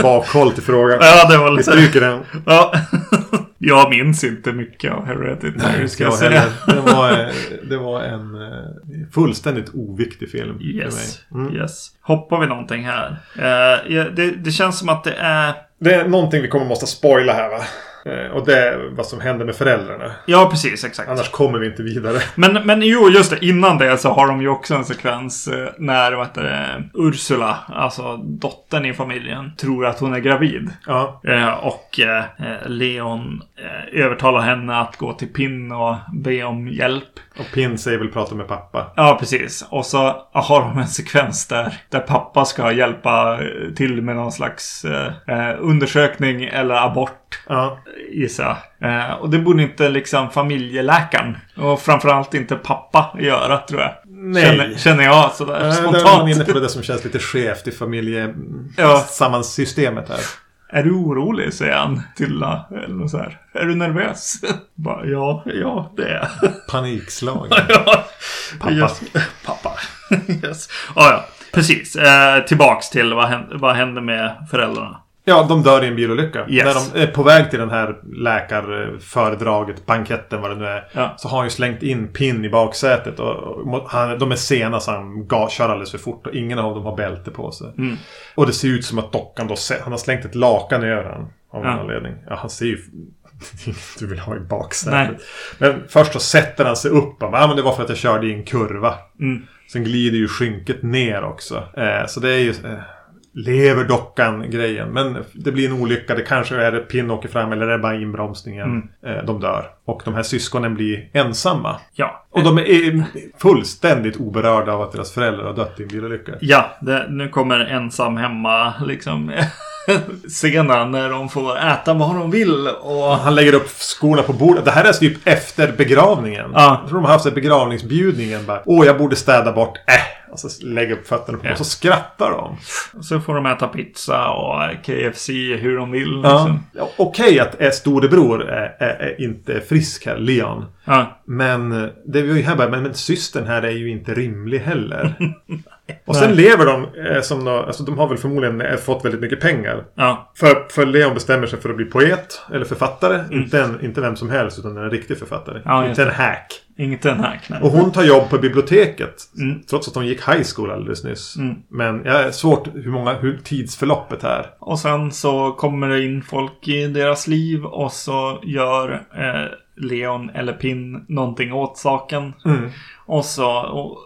Bakhåll till frågan. Ja, det var Vi lite... stryker den. Ja. jag minns inte mycket av Hereditary, Nej, ska jag jag säga. heller. Det var, det var en eh, fullständigt oviktig film Yes, för mig. Mm. yes. Hoppar vi någonting här? Eh, det, det känns som att det är... Det är någonting vi kommer måste spoila här va? Eh, Och det är vad som händer med föräldrarna. Ja, precis. Exakt. Annars kommer vi inte vidare. Men, men jo, just det. Innan det så har de ju också en sekvens eh, när vad heter det, Ursula, alltså dottern i familjen, tror att hon är gravid. Ja. Eh, och Leon övertalar henne att gå till Pin och be om hjälp. Och Pin säger väl prata med pappa. Ja, precis. Och så har de en sekvens där, där pappa ska hjälpa till med någon slags eh, undersökning eller abort. Ja. Gissar jag. eh, Och det borde inte liksom familjeläkaren och framförallt inte pappa göra tror jag. Nej. Känner, känner jag sådär Äh, där är man spontant. inne på det som känns lite skevt i Ja. familjesammansystemet här. Är du orolig? säger han till. Eller så här. Är du nervös? Bara, ja, ja, det är. Panikslag. ja. Pappa. Yes. Pappa. yes. Ah, ja, precis. Eh, tillbaks till vad händer, vad händer med föräldrarna. Ja, de dör i en bilolycka. Yes. När de är på väg till den här läkarföredraget, banketten vad det nu är. Ja. Så har han ju slängt in pin i baksätet. Och, och han, de är sena så han ga, kör alldeles för fort. Och ingen av dem har bälte på sig. Mm. Och det ser ut som att dockan då... Han har slängt ett lakan över den. Av Ja. någon anledning. Ja, han ser ju... du vill ha i Nej. baksätet. Men först så sätter han sig upp. Bara, ja, men det var för att jag körde i en kurva. Mm. Sen glider ju skynket ner också. Eh, så det är ju... Eh, lever dockan grejen. Men det blir en olycka. Det kanske är ett pin åker fram eller är det bara inbromsningen. Eh, de dör. Och de här syskonen blir ensamma. Ja. Och de är fullständigt oberörda av att deras föräldrar har dött i en bilolycka. Ja, det, nu kommer ensam hemma liksom. scenen när de får äta vad de vill. Och Han lägger upp skorna på bordet. Det här är typ efter begravningen. Ja. Jag tror de har haft en begravningsbjudningen. Bara, Åh, jag borde städa bort. Äh! Och så lägger upp fötterna på Ja. och så skrattar de. så får de äta pizza och KFC hur de vill. Liksom. Ja, Okej att är storebror är, är, är inte frisk här, Leon. Ja. Men eh, det vi ju här bara, men, men systern här är ju inte rimlig heller. och sen lever de eh, som då, alltså de har väl förmodligen eh, fått väldigt mycket pengar. ja. För, för Leon bestämmer sig för att bli poet eller författare. Inte, en, inte vem som helst utan en riktig författare. Mm. Ja, inte en hack. Inget en hack. nej. Och hon tar jobb på biblioteket. Mm. Trots att hon gick high school alldeles nyss. Mm. Men jag är svårt hur många, hur tidsförloppet är. Och sen så kommer det in folk i deras liv och så gör eh, Leon eller Pin någonting åt saken. Mm. Och så och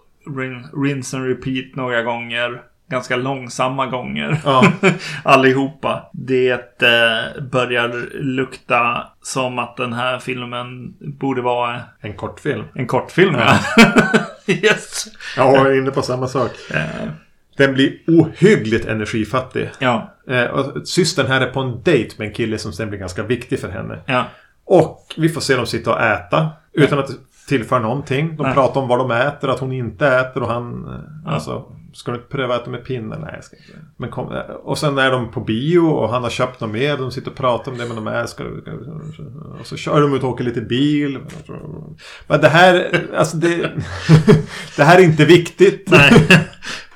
rinse and repeat några gånger. Ganska långsamma gånger. Ja. Allihopa. Det eh, börjar lukta som att den här filmen borde vara En kortfilm. en kortfilm. Ja. yes. Ja, jag är inne på samma sak. Eh, Den blir ohyggligt energifattig. ja. Eh, systern här är på en dejt med en kille som sen blir ganska viktig för henne. Ja. Och vi får se dem sitta och äta. Utan att tillför någonting. De Nej. pratar om vad de äter, att hon inte äter och han... eh, Alltså, ska du inte pröva att äta med pinnar? Nej, jag ska inte. Men kom, eh, och sen är de på bio och han har köpt något mer. De sitter och pratar om det, men de är... Ska, du- ska, du- och så kör de ut och åker lite bil. Men det här... Alltså det... det här är inte viktigt. Nej.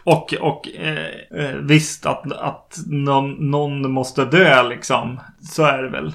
Och, och eh, eh, visst att, att någon, någon måste dö liksom. Så är det väl.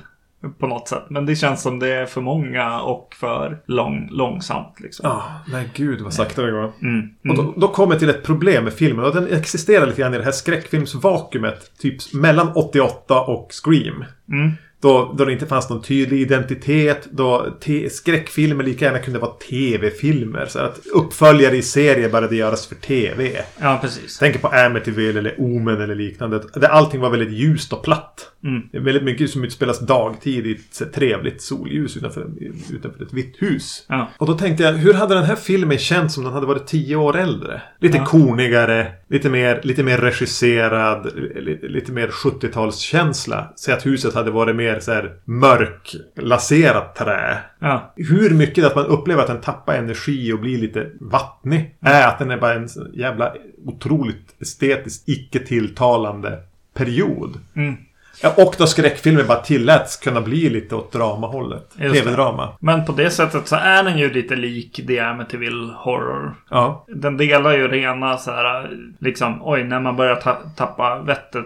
På något sätt. Men det känns som det är för många och för lång, långsamt liksom. Ja, nej gud vad sakta det går. Mm. Och då, då kommer jag till ett problem med filmen. Och den existerar lite grann i det här skräckfilmsvakuumet. Typ mellan 88 och Scream. Mm. Då, då det inte fanns någon tydlig identitet. Då skräckfilmer lika gärna kunde vara tv-filmer. Så att uppföljare i serier började göras för tv. Ja, precis. Tänker på Amityville eller Omen eller liknande. Där allting var väldigt ljust och platt. Mm. Väldigt mycket som utspelas dagtid i ett trevligt solljus utanför, utanför ett vitt hus. Ja. Och då tänkte jag, hur hade den här filmen känts om den hade varit tio år äldre? Lite Ja. kornigare, lite mer, lite mer regisserad, lite, lite mer 70-talskänsla. Säg att huset hade varit mer så här mörk, laserat trä. Ja. Hur mycket att man upplever att den tappar energi och blir lite vattnig är att den är bara en jävla otroligt estetiskt icke tilltalande period. Mm. Ja, och då skräckfilmer bara tilläts kunna bli lite åt dramahållet. TV-drama. Men på det sättet så är den ju lite lik The Amityville Horror. Ja. Den delar ju rena så här, liksom, oj, när man börjar ta tappa vettet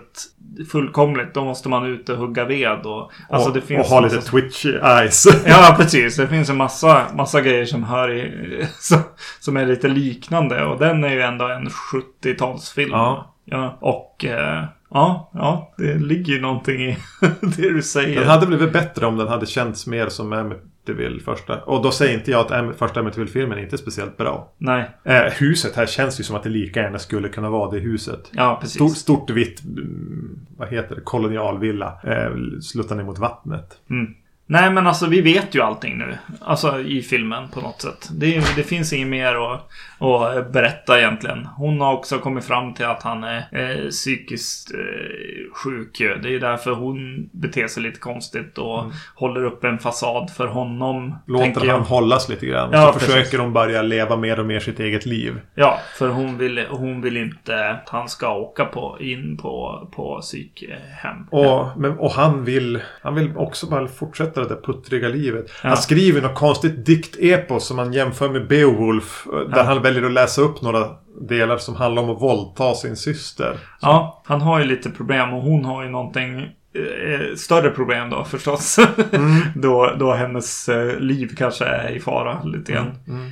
fullkomligt, då måste man ut och hugga ved och... Alltså och, det finns och ha massa- lite twitch eyes. Ja, precis. Det finns en massa, massa grejer som hör i, som, som är lite liknande. Och den är ju ändå en 70-talsfilm. Ja. ja. Och eh, ja, ja, det ligger ju någonting i det du säger. Den hade blivit bättre om den hade känts mer som Amityville första. Och då säger inte jag att Am- första Amityville-filmen inte är speciellt bra. Nej, Eh, huset här känns ju som att det lika gärna skulle kunna vara det huset. ja precis. Stort, stort vitt, mm, vad heter det, kolonialvilla. Eh, sluttar ner mot vattnet. Mm. Nej, men alltså vi vet ju allting nu. Alltså i filmen på något sätt. Det, det finns inget mer att, att berätta egentligen. Hon har också kommit fram till att han är eh, psykiskt eh, sjuk ju. Det är därför hon beter sig lite konstigt och Mm. håller upp en fasad för honom. Låter han hållas lite grann. Ja, så precis. försöker de börja leva mer och mer sitt eget liv. Ja, för hon vill, hon vill inte att han ska åka på, in på, på psykhem. Och, men, och han vill Han vill också bara fortsätta det där puttriga livet. Ja. Han skriver något konstigt diktepos som han jämför med Beowulf. Där Ja. han väljer att läsa upp några delar som handlar om att våldta sin syster. Ja, han har ju lite problem och hon har ju någonting eh, större problem då förstås. då, då hennes eh, liv kanske är i fara lite grann.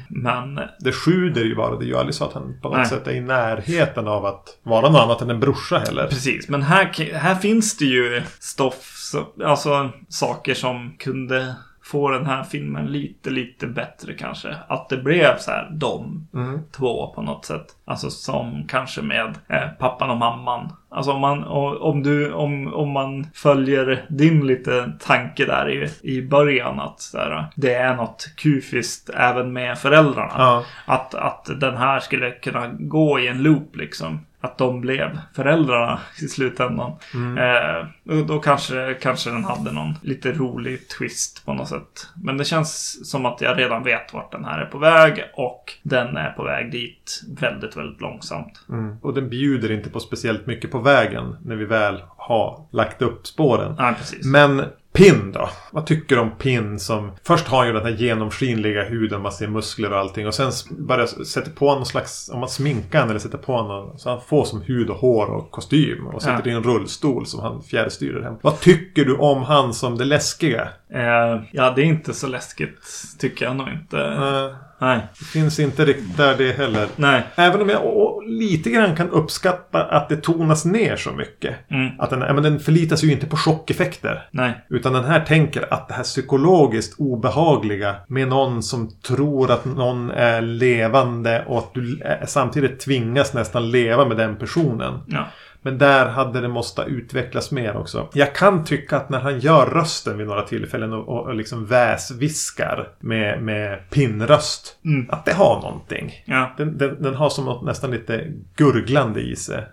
Men eh, Det sjuder ju bara. Det är ju aldrig så att han på något Nej. sätt är i närheten av att vara något annat än en brorsa heller. precis, men här, här finns det ju stoff, så, alltså saker som kunde få den här filmen lite, lite bättre kanske. Att det blev så här de Mm. två på något sätt. Alltså som kanske med eh, pappan och mamman. Alltså om man, om du, om, om man följer din lite tanke där i, i början att här, det är något kufiskt även med föräldrarna. Ja. Att, att den här skulle kunna gå i en loop liksom. Att de blev föräldrarna i slutändan. Eh, och då kanske, kanske den hade någon lite rolig twist på något sätt. Men det känns som att jag redan vet vart den här är på väg. Och den är på väg dit väldigt, väldigt långsamt. Mm. Och den bjuder inte på speciellt mycket på vägen när vi väl har lagt upp spåren. Ja, precis. Men Pin då? Vad tycker du om Pin som... Först har han ju den här genomskinliga huden, man ser muskler och allting. Och sen börjar sätta på någon slags... Om man sminkar han eller sätter på honom så han får som hud och hår och kostym. Och sitter Ja. i en rullstol som han fjärrstyrer hem. Vad tycker du om han som det läskiga? Eh, ja, det är inte så läskigt. Tycker jag nog inte. Eh, Nej. det finns inte riktigt där det heller. Nej. Även om jag och, lite grann kan uppskatta att det tonas ner så mycket. Mm. Att den, men den förlitas ju inte på chockeffekter. Nej. Utan den här tänker att det här psykologiskt obehagliga med någon som tror att någon är levande och att du eh, samtidigt tvingas nästan leva med den personen. Ja. Men där hade det måste utvecklas mer också. Jag kan tycka att när han gör rösten vid några tillfällen och, och, och liksom väsviskar med, med pinnröst. Mm. Att det har någonting. Ja. Den, den, den har som något nästan lite gurglande i sig.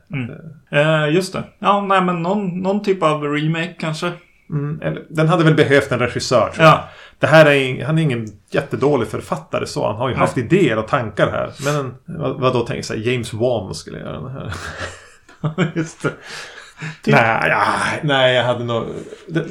Eh, just det. Ja, nej men någon, någon typ av remake kanske. Mm, eller, den hade väl behövt en regissör. Ja. Det här är, han är ingen jättedålig författare så. Han har ju Nej. haft idéer och tankar här. Men vad, vad då tänker jag? James Wan skulle göra den här. just det. Nej, ja, nej, jag hade nog... Det,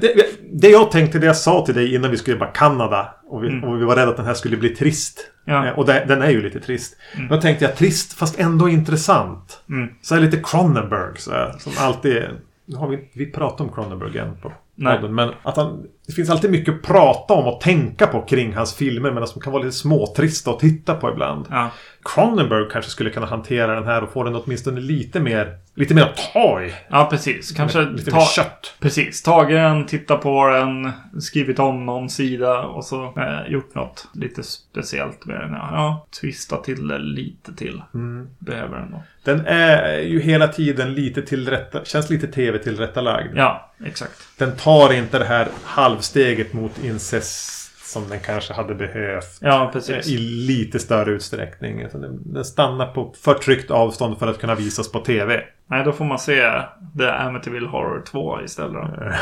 det, det jag tänkte, det jag sa till dig innan vi skulle bara Kanada. Och vi, Mm. och vi var rädda att den här skulle bli trist. Ja. Eh, Och det, den är ju lite trist. Då tänkte jag trist fast ändå intressant. Mm. Så här lite Cronenberg. Så här, som alltid... Nu har vi, vi pratat om Cronenberg än på Nej. podden. Men att han, det finns alltid mycket att prata om och tänka på kring hans filmer. Men som kan vara lite småtrista att titta på ibland. Ja. Cronenberg kanske skulle kunna hantera den här och få den åtminstone lite mer... Lite mer att ta i. ja, precis. Kanske Lite ta, mer kött. Precis. Tagit den, tittat på den, skrivit om någon sida och så eh, gjort något lite speciellt med den. Ja, ja twista till det lite till. Mm. Behöver den då. Den är ju hela tiden lite tillrätta... Känns lite tv-tillrättalagd. Ja, exakt. Den tar inte det här halvsteget mot incest som den kanske hade behövt. Ja. I lite större utsträckning. Utan den, den stannar på för tryggt avstånd för att kunna visas på tv. Nej, då får man se The Amityville Horror 2 istället.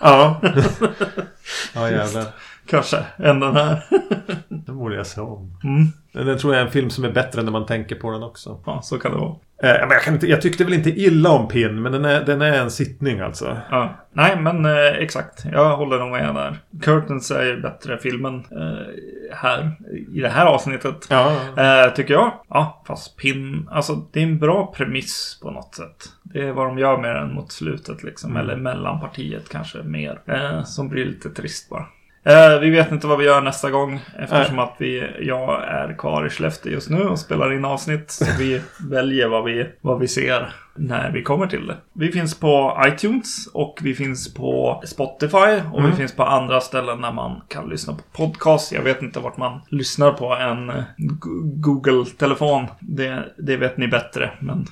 Ja. ja, jävlar. Kanske, än den här. Den borde jag se om. Mm. Den tror jag är en film som är bättre när man tänker på den också. Ja, så kan det vara. Eh, men jag, inte, jag tyckte väl inte illa om Pin, men den är, den är en sittning alltså. Ja. Nej, men eh, exakt. Jag håller nog med där. Curtains är ju bättre filmen eh, här. I det här avsnittet. Ja. Eh, tycker jag. Ja, fast Pin. Alltså, det är en bra premiss på något sätt. Det är vad de gör med den mot slutet liksom. Eller mellanpartiet kanske mer. Eh, som blir lite trist bara. Eh, vi vet inte vad vi gör nästa gång eftersom att vi, jag är kvar i Skellefteå just nu och spelar in avsnitt. Så vi väljer vad vi, vad vi ser när vi kommer till det. Vi finns på iTunes och vi finns på Spotify och vi finns på andra ställen där man kan lyssna på podcast. Jag vet inte vart man lyssnar på en Go- Google-telefon. Det, det vet ni bättre, men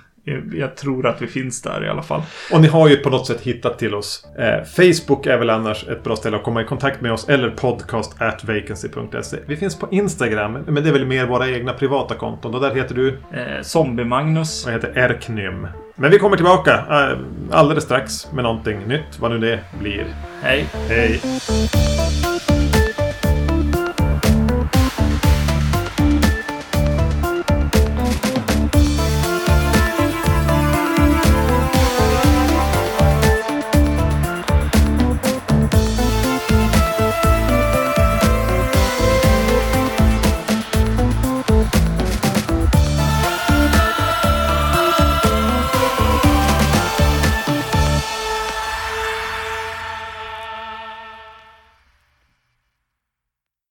Jag tror att vi finns där i alla fall. Och ni har ju på något sätt hittat till oss. Eh, Facebook är väl annars ett bra ställe att komma i kontakt med oss. Eller podcast at vacancy.se. Vi finns på Instagram. Men det är väl mer våra egna privata konton. Och där heter du? Eh, Zombie-Magnus. Och heter Erknym. Men vi kommer tillbaka eh, alldeles strax med någonting nytt. Vad nu det blir. Hej. Hej.